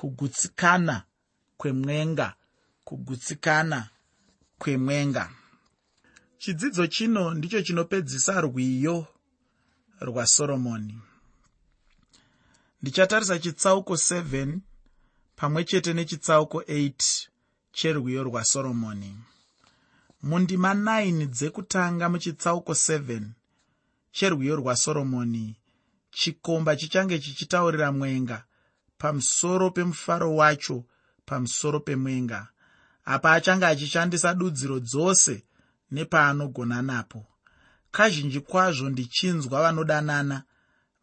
kugutsikana kwemwenga kugutsikana kwemwenga. Chidzidzo chino ndicho chinopedzisa rwiyo rwasoromoni ndichatarisa chitsauko 7 pamwe chete nechitsauko 8 cherwiyo rwasoromoni mundima 9 dzekutanga muchitsauko 7 cherwiyo rwasoromoni chikomba chichange chichitaurira mwenga pamusoro pemufaro wacho pamusoro pemwenga apa achange achishandisa dudziro dzose nepaanogona napo. Kazhinji kwazvo ndichinzwa vanodanana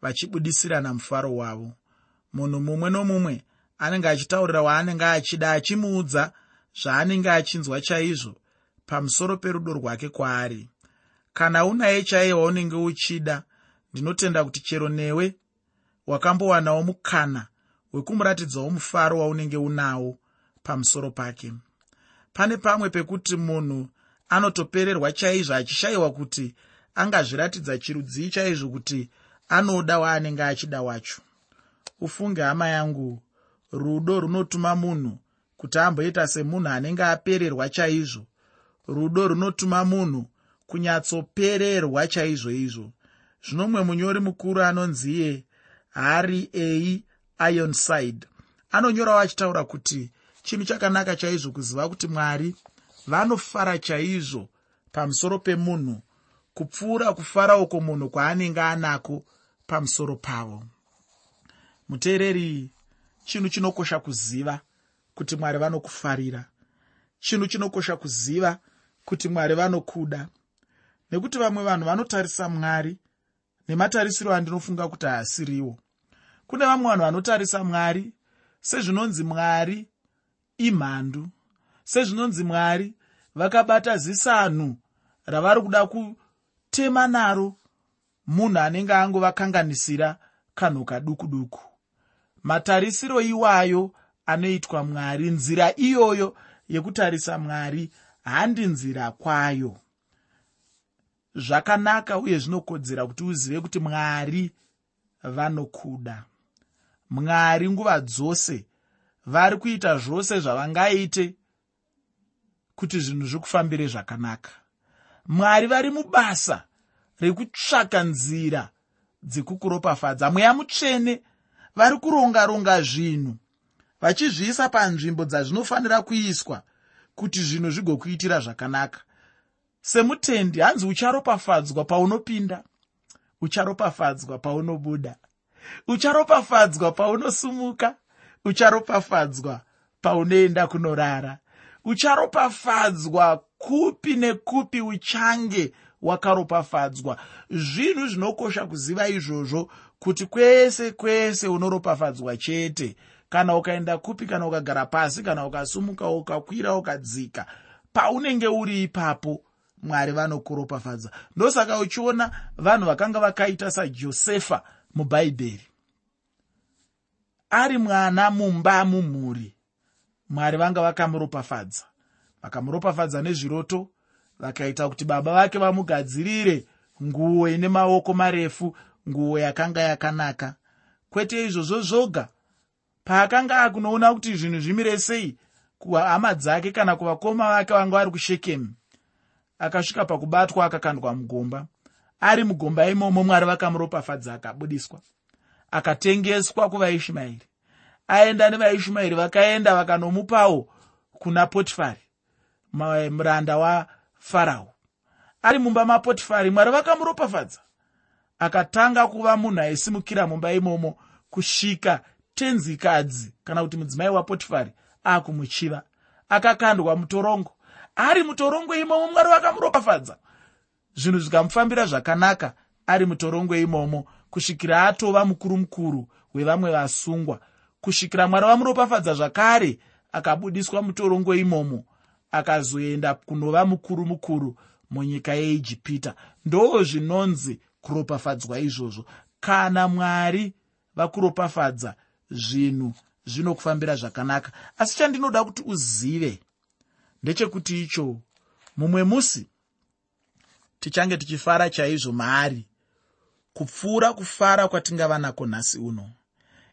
vachibudisirana mufaro wavo. Munhu mumwe nomumwe anenge achitaurira waanenge achida achimuudza zvaanenge achinzwa chaizvo pamusoro perudo rwake kwaari. Kana unaye chaiye waunenge uchida ndinotenda kuti chero newe wakambowanawo mukana wekumuratidzawo mufaro waunenge unawo pamusoro pake. Pane pamwe pekuti munhu anotopererwa chaizvo achishayiwa kuti angazviratidza chirudzii chaizvo kuti anoda waanenge achida wacho. Ufunge hama yangu rudo runotuma munhu kuti amboita semunhu anenge apererwa chaizvo. Rudo runotuma munhu kunyatsopererwa chaizvo izvo. Zvino mumwe munyori mukuru anonziye hari ei ironside anonyorawo achitaura kuti chinhu chakanaka chaizvo kuziva kuti mwari vanofara chaizvo pamusoro pemunhu kupfuura kufara uko munhu kwaanenge anako pamusoro pavo muteereri chinhu chinokosha kuziva kuti mwari vanokufarira. Chinhu chinokosha kuziva kuti mwari vanokuda. Nekuti vamwe vanhu vanotarisa mwari nematarisiro andinofunga kuti haasiriwo kune vamwe vanhu vanotarisa mwari sezvinonzi mwari imhandu sezvinonzi mwari vakabata zisanhu ravari kuda kutema naro munhu anenge angovakanganisira kanhu kaduku duku matarisiro iwayo anoitwa mwari nzira iyoyo yekutarisa mwari handi nzira kwayo. Zvakanaka uye zvinokodzera kuti uzive kuti mwari vanokuda mwari nguva dzose vari kuita zvose zvavangaite kuti zvinhu zvikufambire zvakanaka. Mwari vari mubasa rekutsvaka nzira dzekukuropafadza. Mweya mutsvene vari kuronga-ronga zvinhu vachizviisa panzvimbo dzazvinofanira kuiswa kuti zvinhu zvigokuitira zvakanaka. Semutendi hanzi ucharopafadzwa paunopinda ucharopafadzwa paunobuda ucharopafadzwa paunosumuka. Ucharopafadzwa paunoenda kunorara. Ucharopafadzwa kupi nekupi uchange wakaropafadzwa. Zvinhu zvinokosha kuziva izvozvo kuti kwese kwese unoropafadzwa chete. Kana ukaenda kupi kana ukagara pasi kana ukasumuka ukakwira ukadzika paunenge uri ipapo mwari vanokuropafadza. Ndosaka uchiona vanhu vakanga vakaita sajosefa mubhaibheri ari mwana mumba mumhuri. Mwari vanga vakamuropafadza. Vakamuropafadza nezviroto vakaita kuti baba vake vamugadzirire nguo ine maoko marefu nguo yakanga yakanaka. Kwete izvozvo zvoga. Paakanga akunoona kuti zvinhu zvimire sei kuhama dzake kana kuvakoma vake vanga vari kushekemu. Akasvika pakubatwa akakandwa mugomba ari mugomba imomo mwari vakamuropafadza akabudiswa akatengeswa kuvaishumairi aenda nevaishumairi vakaenda vakanomupawo kuna potifari muranda wafarao ari mumba mapotifari mwari vakamuropafadza. Akatanga kuva munhu aisimukira mumba imomo kusvika tenzikadzi kana kuti mudzimai wapotifari akumuchiva akakandwa mutorongo. Ari mutorongo imomo mwari vakamuropafadza zvinhu zvikamufambira zvakanaka ari mutorongo imomo kusvikira atova mukuru mukuru wevamwe vasungwa. Kusvikira mwari vamuropafadza zvakare akabudiswa mutorongo imomo akazoenda kunova mukuru mukuru munyika yeijipita. Ndo zvinonzi kuropafadzwa izvozvo. Kana mwari vakuropafadza zvinhu zvinokufambira zvakanaka. Asi chandinoda kuti uzive ndechekuti icho mumwe musi tichange tichifara chaizvo maari. Kupfuura kufara kwatingava nako nhasi uno.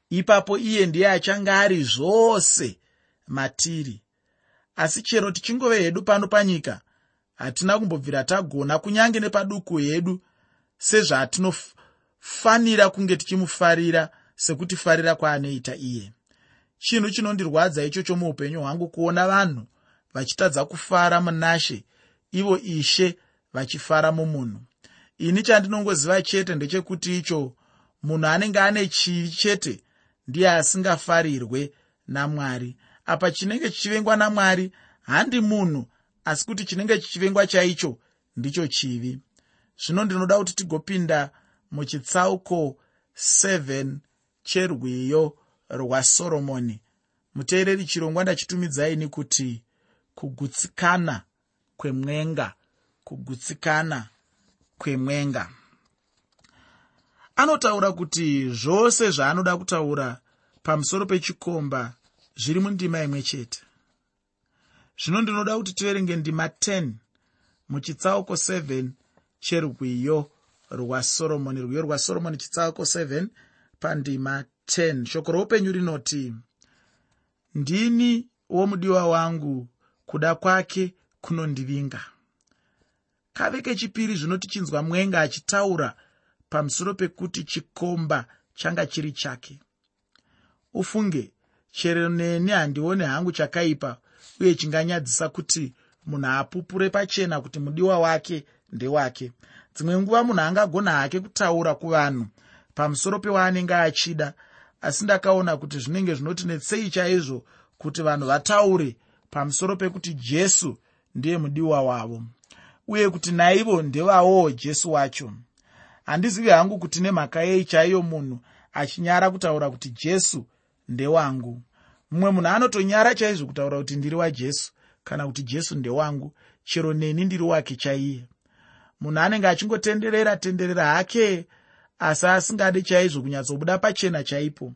Ipapo iye ndiye achange ari zvose matiri. Asi chero tichingove hedu pano panyika hatina kumbobvira tagona kunyange nepaduku hedu sezvatinofanira kunge tichimufarira sekutifarira kwaanoita iye. Chinhu chinondirwadza ichocho muupenyu hwangu kuona vanhu vachitadza kufara munashe ivo ishe vachifara mumunhu. Ini chandinongoziva chete ndechekuti icho munhu anenge ane chivi chete ndiye asingafarirwe namwari. Apa chinenge chichivengwa namwari handi munhu asi kuti chinenge chichivengwa chaicho ndicho chivi. Zvino ndinoda kuti tigopinda muchitsauko 7 cherwiyo rwasoromoni muteereri chirongwa ndachitumidzai kuti kugutsikana kwemwenga kugutsikana kwemwenga. Anotaura kuti zvose zvaanoda kutaura pamusoro pechikomba zviri mundima imwe chete. Zvino ndinoda kuti tiverenge ndima 10 muchitsauko 7 cherwiyo rwasoromoni rwiyo rwasoromoni chitsauko 7 pandima 10 shoko roupenyu rinoti ndini womudiwa wangu kuda kwake kunondivinga kave kechipiri zvino tichinzwa mwenga achitaura pamusoro pekuti chikomba changa chiri chake. Ufunge chero neni handioni hangu chakaipa uye chinganyadzisa kuti munhu apupure pachena kuti mudiwa wake ndewake. Dzimwe nguva munhu angagona hake kutaura kuvanhu pamusoro pewaanenge achida asi ndakaona kuti zvinenge zvinotinetsei chaizvo kuti vanhu vataure pamusoro pekuti jesu ndiye mudiwa wavo uye kuti naivo ndevavowo jesu wacho. Handizivi hangu kuti nemhaka yei chaiyo munhu achinyara kutaura kuti jesu ndewangu. Mumwe munhu anotonyara chaizvo kutaura kuti ndiri wajesu kana kuti jesu ndewangu chero neni ndiri wake chaiye. Munhu anenge achingotenderera tenderera hake asi asingade chaizvo kunyatsobuda pachena chaipo.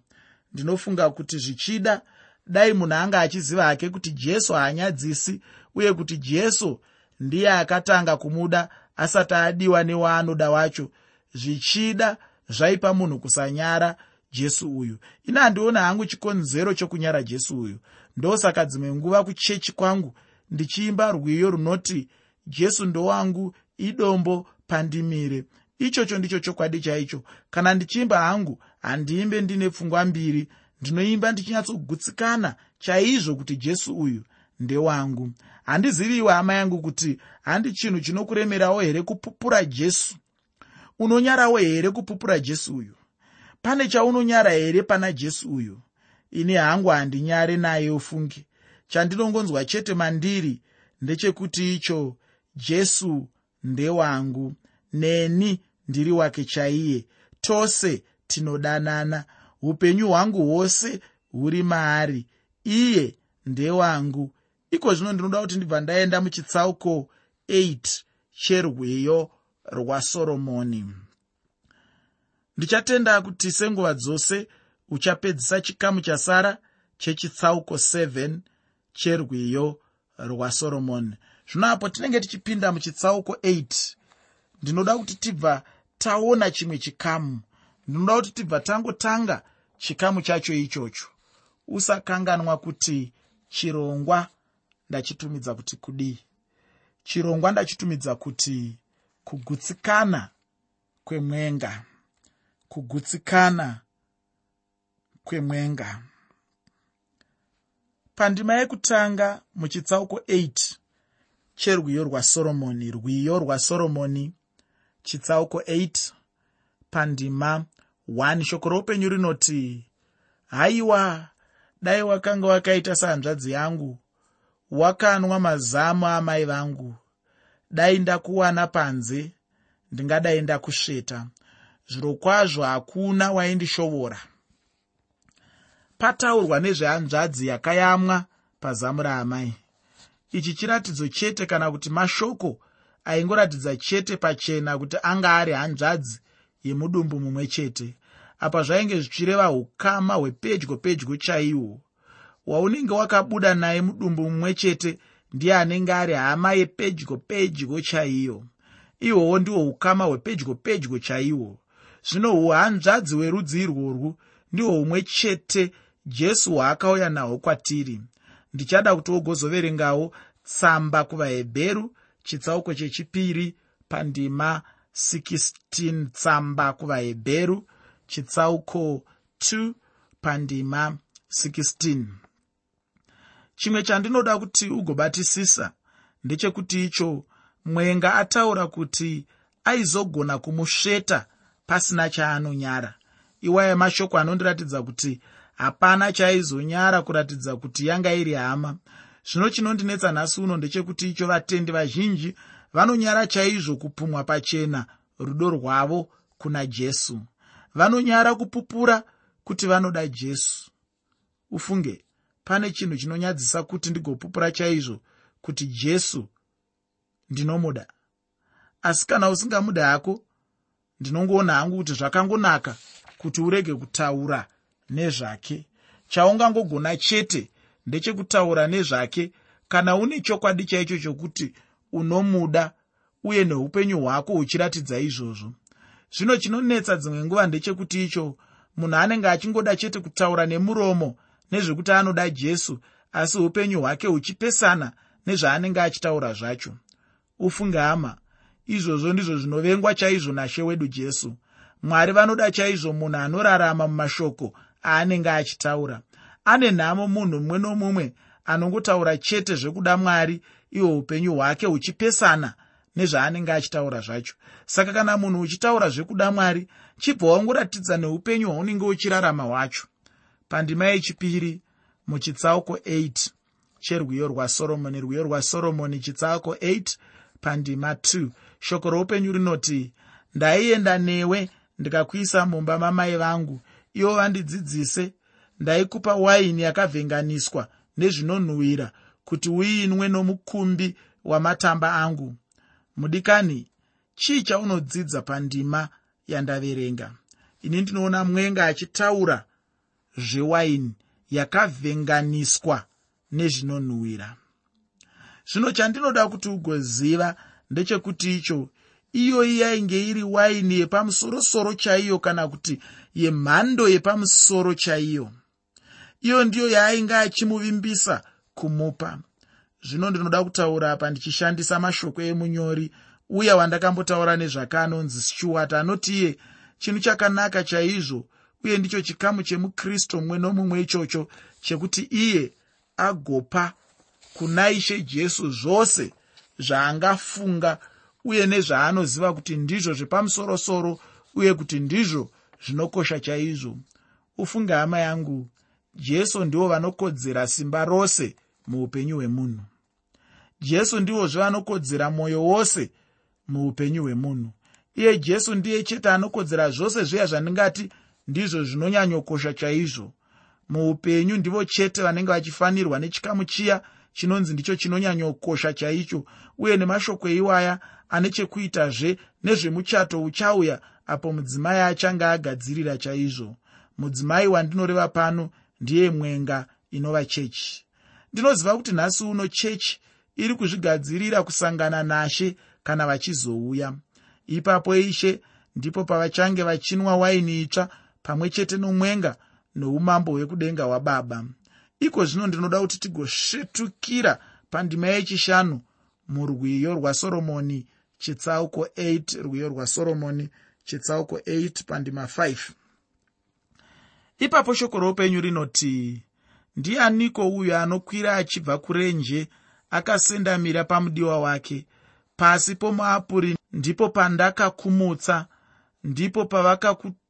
Ndinofunga kuti zvichida dai munhu anga achiziva hake kuti jesu haanyadzisi uye kuti jesu ndiye akatanga kumuda asati adiwa newaanoda wacho. Zvichida zvaipa munhu kusanyara jesu uyu. Ina handiona hangu chikonzero chokunyara jesu uyu. Ndosaka dzimwe nguva kuchechi kwangu ndichiimba rwiyo runoti jesu ndowangu idombo pandimire. Ichocho ndicho chokwadi chaicho. Kana ndichiimba hangu handiimbe ndine pfungwa mbiri. Ndinoimba ndichinyatsogutsikana chaizvo kuti jesu uyu ndewangu. Handiziviwe hama yangu kuti handi chinhu chinokuremerawo here kupupura jesu? Unonyarawo here kupupura jesu uyu? Pane chaunonyara here pana jesu uyu? Ini hangu handinyare naye ufunge chandinongonzwa chete mandiri ndechekuti icho jesu ndewangu. Neni ndiri wake chaiye. Tose tinodanana. Upenyu hwangu hwose huri maari. Iye ndewangu iko zvino ndinoda kuti ndibva ndaenda muchitsauko 8 cherweyo rwasoromoni ndichatenda kuti senguva dzose uchapedzisa chikamu chasara chechitsauko 7 cherwiyo rwasoromoni zvino apo tinenge tichipinda muchitsauko 8 ndinoda kuti tibva taona chimwe chikamu. Ndinoda kuti tibva tangotanga chikamu chacho ichocho. Usakanganwa kuti chirongwa ndachitumidza kuti kudii? Chirongwa ndachitumidza kuti kugutsikana kwemwenga. Kugutsikana kwemwenga. Pandima yekutanga muchitsauko 8 cherwiyo rwasoromoni rwiyo rwasoromoni chitsauko 8 pandima 1 shoko roupenyu rinoti haiwa dai wakanga wakaita sehanzvadzi yangu wakanwa mazamu amai vangu. Dai ndakuwana panze ndingadai ndakusveta zviro kwazvo hakuna waindishovora pataurwa nezvehanzvadzi yakayamwa pazamu raamai. Ichi chiratidzo chete kana kuti mashoko aingoratidza chete pachena kuti anga ari hanzvadzi yemudumbu mumwe chete. Apa zvainge zvichireva ukama hwepedyo pedyo chaihwo waunenge wakabuda naye mudumbu mumwe chete ndiye anenge ari hama yepedyo pedyo chaiyo. Ihwohwo ndihwo ukama hwepedyo pedyo chaihwo zvino uhanzvadzi hwerudzi irworwu ndihwo umwe chete jesu hwaakauya nahwo kwatiri. Ndichada kuti wogozoverengawo tsamba kuvahebheru chitsauko chechipiri pandima 16 tsamba kuvahebheru chitsauko 2 pandima 16 chimwe chandinoda kuti ugobatisisa ndechekuti icho mwenga ataura kuti aizogona kumusveta pasina chaanonyara. Iwaya mashoko anondiratidza kuti hapana chaaizonyara kuratidza kuti yanga iri hama. Zvino chinondinetsa nhasi uno ndechekuti icho vatendi vazhinji vanonyara chaizvo kupumwa pachena rudo rwavo kuna jesu. Vanonyara kupupura kuti vanoda jesu. Ufunge pane chinhu chinonyadzisa kuti ndigopupura chaizvo kuti jesu ndinomuda. Asi kana usingamuda hako ndinongoona hangu kuti zvakangonaka kuti urege kutaura nezvake. Chaungangogona chete ndechekutaura nezvake kana une chokwadi chaicho chokuti unomuda uye neupenyu hwako huchiratidza izvozvo. Zvino chinonetsa dzimwe nguva ndechekuti icho munhu anenge achingoda chete kutaura nemuromo nezvekuti anoda jesu asi upenyu hwake huchipesana nezvaanenge achitaura zvacho. Ufunge hama izvozvo ndizvo zvinovengwa chaizvo nashe wedu jesu. Mwari vanoda chaizvo munhu anorarama mumashoko aanenge achitaura. Ane nhamo munhu mumwe nomumwe anongotaura chete zvekuda mwari ihwo upenyu hwake huchipesana nezvaanenge achitaura zvacho. Saka kana munhu uchitaura zvekuda mwari chibva wangoratidza neupenyu hwaunenge uchirarama hwacho pandima yechipiri muchitsauko 8 cherwiyo rwasoromoni rwiyo rwasoromoni chitsauko 8 pandima 2 shoko roupenyu rinoti ndaienda newe ndikakuisa mumba mamai vangu. Ivo vandidzidzise ndaikupa waini yakavhenganiswa nezvinonhuhwira kuti uinwe nomukumbi wamatamba angu. Mudikani chii chaunodzidza pandima yandaverenga? Ini ndinoona mwenga achitaura zvewaini yakavhenganiswa nezvinonhuhwira. Zvino chandinoda kuti ugoziva ndechekuti icho iyoyi yainge iri waini yepamusorosoro chaiyo kana kuti yemhando yepamusoro chaiyo. Iyo ndiyo yaainge achimuvimbisa kumupa. Zvino ndinoda kutaura apa ndichishandisa mashoko emunyori uya wandakambotaura nezvake anonzi stuart anoti iye chinhu chakanaka chaizvo uye ndicho chikamu chemukristu mumwe nomumwe ichocho chekuti iye agopa kuna ishe jesu zvose zvaangafunga uye nezvaanoziva kuti ndizvo zvepamusorosoro uye kuti ndizvo zvinokosha chaizvo. Ufunge hama yangu jesu ndivo vanokodzera simba rose muupenyu hwemunhu. Jesu ndivozve vanokodzera mwoyo wose muupenyu hwemunhu. Iye jesu ndiye chete anokodzera zvose zviya zvandingati ndizvo zvinonyanyokosha chaizvo. Muupenyu ndivo chete vanenge vachifanirwa nechikamu chiya chinonzi ndicho chinonyanyokosha chaicho uye nemashoko iwaya ane chekuitazve nezvemuchato uchauya apo mudzimai achange agadzirira chaizvo. Mudzimai wandinoreva pano ndiye mwenga inova chechi. Ndinoziva kuti nhasi uno chechi iri kuzvigadzirira kusangana nashe kana vachizouya. Ipapo ishe ndipo pavachange vachinwa waini itsva pamwe chete nomwenga noumambo hwekudenga hwababa. Iko zvino ndinoda kuti tigosvetukira pandima yechishanu murwiyo rwasoromoni chitsauko 8 rwiyo rwasoromoni chitsauko 8 pandima 5 ipapo shoko roupenyu rinoti ndianiko uyo anokwira achibva kurenje akasendamira pamudiwa wake? Pasi pomuapuri ndipo pandakakumutsa ndipo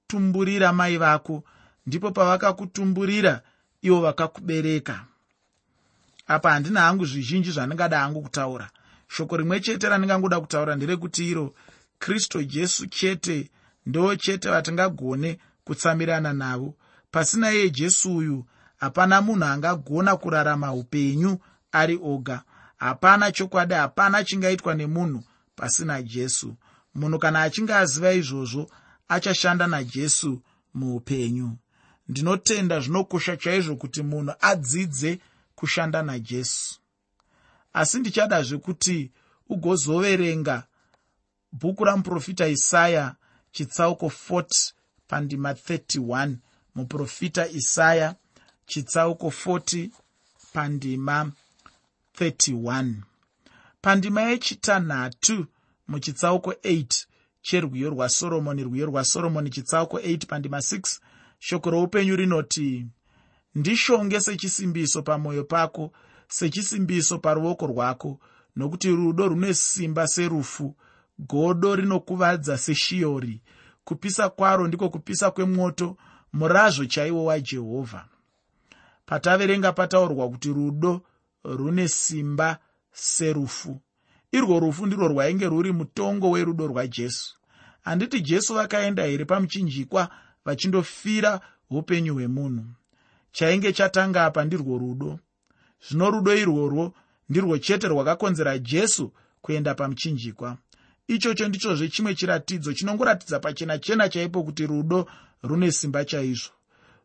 pavakakutumburira mai vako. Ndipo pavakakutumburira ivo vakakubereka. Apa handina hangu zvizhinji zvandingada hangu kutaura. Shoko rimwe chete randingangoda kutaura nderekuti iro kristu jesu chete ndo chete vatingagone kutsamirana navo. Pasina iye jesu uyu hapana munhu angagona kurarama upenyu ari oga. Hapana chokwadi hapana chingaitwa nemunhu pasina jesu. Munhu kana achinge aziva izvozvo achashanda najesu muupenyu. Ndinotenda zvinokosha chaizvo kuti munhu adzidze kushanda najesu. Asi ndichadazve kuti ugozoverenga bhuku ramuprofita isaya chitsauko 40 pandima 31 muprofita isaya chitsauko 40 pandima 31 pandima yechitanhatu muchitsauko 8 cherwiyo rwasoromoni rwiyo rwasoromoni chitsauko 8 pandima 6 shoko roupenyu rinoti ndishonge sechisimbiso pamwoyo pako sechisimbiso paruoko rwako nokuti rudo rune simba serufu godo rinokuvadza seshiyori. Kupisa kwaro ndiko kupisa kwemwoto murazvo chaiwo wajehovha pataverenga pataurwa kuti rudo rune simba serufu. Irwo rufu ndirwo rwainge rwuri mutongo werudo rwajesu handiti jesu vakaenda here pamuchinjikwa vachindofira upenyu hwemunhu? Chainge chatanga apa ndirwo rudo. Zvino rudo irworwo ndirwo chete rwakakonzera jesu kuenda pamuchinjikwa. Ichocho ndichozve chimwe chiratidzo chinongoratidza pachena chena chaipo kuti rudo rune simba chaizvo.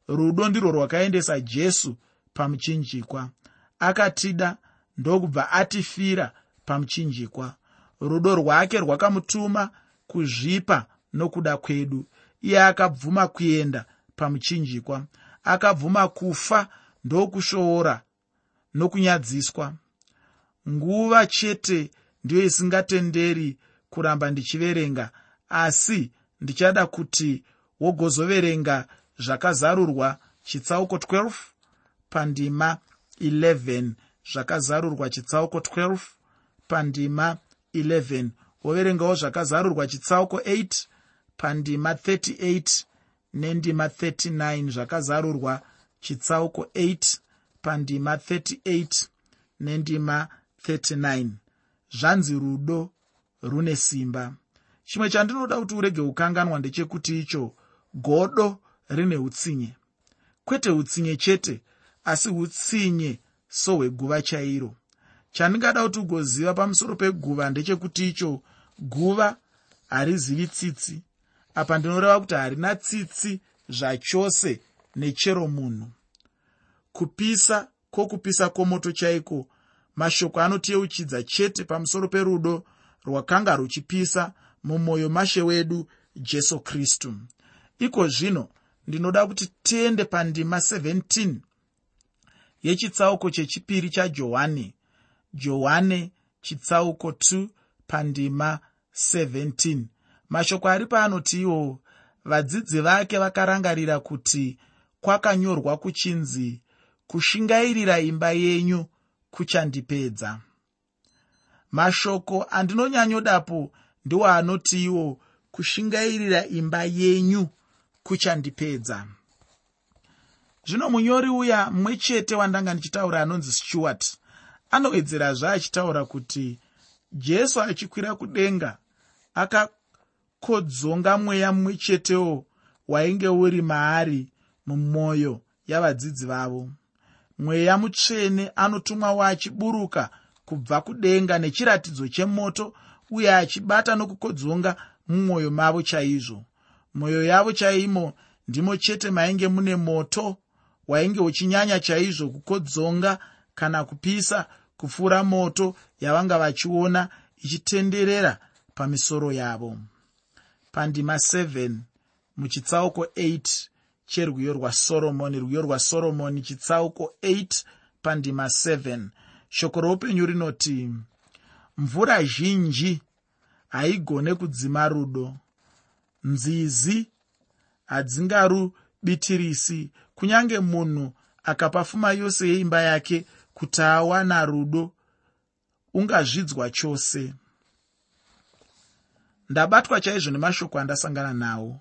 Rudo ndirwo rwakaendesa jesu pamuchinjikwa. Akatida ndokubva atifira pamuchinjikwa. Rudo rwake rwakamutuma kuzvipa nokuda kwedu. Iye akabvuma kuenda pamuchinjikwa. Akabvuma kufa ndokushoora nokunyadziswa. Nguva chete ndiyo isingatenderi kuramba ndichiverenga asi ndichada kuti wogozoverenga zvakazarurwa chitsauko 12 pandima 11 zvakazarurwa chitsauko 12 pandima 11 woverengawo zvakazarurwa chitsauko 8 pandima 38 nendima 39 zvakazarurwa chitsauko 8 pandima 38 nendima 39 zvanzi rudo rune simba. Chimwe chandinoda kuti urege kukanganwa ndechekuti icho godo rine utsinye. Kwete utsinye chete asi utsinye sohweguva chairo. Chandingada kuti ugoziva pamusoro peguva ndechekuti icho guva harizivi tsitsi. Apa ndinoreva kuti harina tsitsi zvachose nechero munhu. Kupisa kwokupisa kwomoto chaiko? Mashoko anotiyeuchidza chete pamusoro perudo rwakanga ruchipisa mumwoyo mashe wedu jesu kristu. Iko zvino ndinoda kuti tiende pandima 17 yechitsauko chechipiri chajohani johani chitsauko 2 pandima 17 mashoko ari paanoti iwo vadzidzi vake vakarangarira kuti kwakanyorwa kuchinzi kushingairira imba yenyu kuchandipedza. Mashoko andinonyanyodapo ndiwo anoti iwo kushingairira imba yenyu kuchandipedza. Zvino munyori uya mumwe chete wandanga ndichitaura anonzi stewart anowedzerazve achitaura kuti jesu achikwira kudenga akakodzonga mweya mumwe chetewo wainge uri maari mumwoyo yavadzidzi vavo. Mweya mutsvene anotumwawo achiburuka kubva kudenga nechiratidzo chemoto uye achibata nokukodzonga mumwoyo mavo chaizvo. Mwoyo yavo chaimo ndimo chete mainge mune moto wainge uchinyanya chaizvo kukodzonga kana kupisa kupfuura moto yavanga vachiona ichitenderera pamisoro yavo. Pandima 7 muchitsauko 8 cherwiyo rwasoromoni rwiyo rwasoromoni chitsauko 8 pandima 7 shoko roupenyu rinoti mvura zhinji haigone kudzima rudo. Nzizi hadzingarubitirisi kunyange munhu akapa pfuma yose yeimba yake kuti awana rudo ungazvidzwa chose. Ndabatwa chaizvo nemashoko andasangana nawo.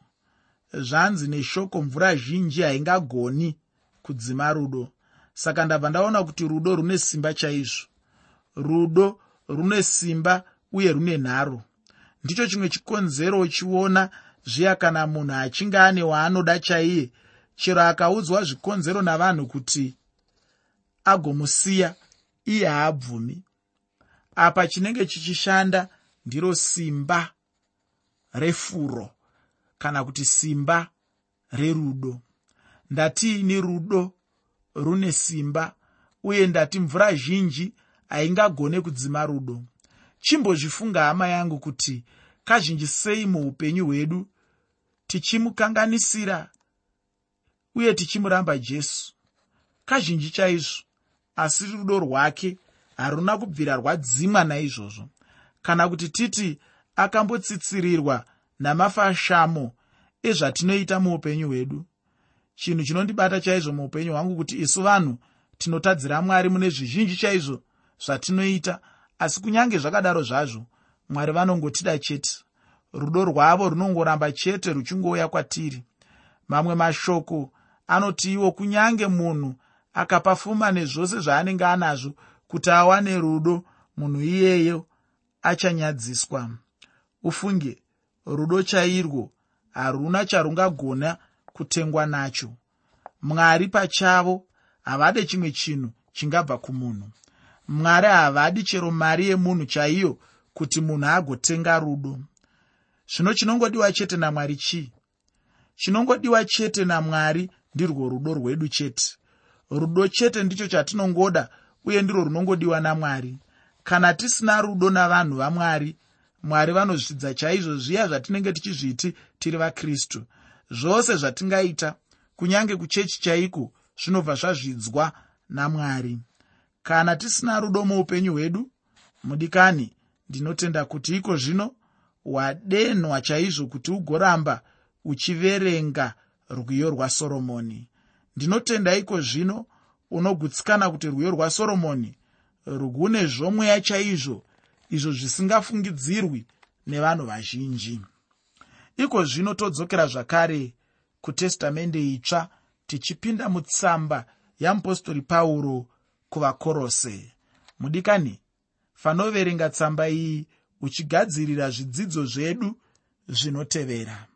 Zvanzi neshoko mvura zhinji haingagoni kudzima rudo. Saka ndabva ndaona kuti rudo rune simba chaizvo. Rudo rune simba uye rune nharo. Ndicho chimwe chikonzero uchiona zviya kana munhu achinge ane waanoda chaiye. Chero akaudzwa zvikonzero navanhu kuti agomusiya iye haabvumi. Apa chinenge chichishanda ndiro simba refuro kana kuti simba rerudo. Ndatiini rudo rune simba uye ndati mvura zhinji haingagone kudzima rudo. Chimbozvifunga hama yangu kuti kazhinji sei muupenyu hwedu tichimukanganisira uye tichimuramba jesu. Kazhinji chaizvo asi rudo rwake haruna kubvira rwadzimwa naizvozvo. Kana kuti titi akambotsitsirirwa namafashamo ezvatinoita muupenyu hwedu. Chinhu chinondibata chaizvo muupenyu hwangu kuti isu vanhu tinotadzira mwari mune zvizhinji chaizvo zvatinoita asi kunyange zvakadaro zvazvo mwari vanongotida chete. Rudo rwavo runongoramba chete ruchingouya kwatiri. Mamwe mashoko anoti iwo kunyange munhu akapa fuma nezvose zvaanenge anazvo kuti awane rudo munhu iyeyo achanyadziswa. Ufunge rudo chairwo haruna charungagona kutengwa nacho. Mwari pachavo havade chimwe chinhu chingabva kumunhu. Mwari havadi chero mari yemunhu chaiyo kuti munhu agotenga rudo. Zvino chinongodiwa chete namwari chii? Chinongodiwa chete namwari ndirwo rudo rwedu chete rudo chete ndicho chatinongoda uye ndirwo runongodiwa namwari. Kana tisina rudo navanhu vamwari mwari vanozvidza chaizvo zviya zvatinenge tichizviti tiri vakristu. Zvose zvatingaita kunyange kuchechi chaiko zvinobva zvazvidzwa namwari. Kana tisina rudo muupenyu hwedu mudikani ndinotenda kuti iko zvino hwadenhwa chaizvo kuti ugoramba uchiverenga rwiyo rwasoromoni ndinotenda iko zvino unogutsikana kuti rwiyo rwasoromoni rwune zvomweya chaizvo izvo zvisingafungidzirwi nevanhu vazhinji. Iko zvino todzokera zvakare kutestamende itsva tichipinda mutsamba yamupostori pauro kuvakorose. Mudikani fanoverenga tsamba iyi uchigadzirira zvidzidzo zvedu zvinotevera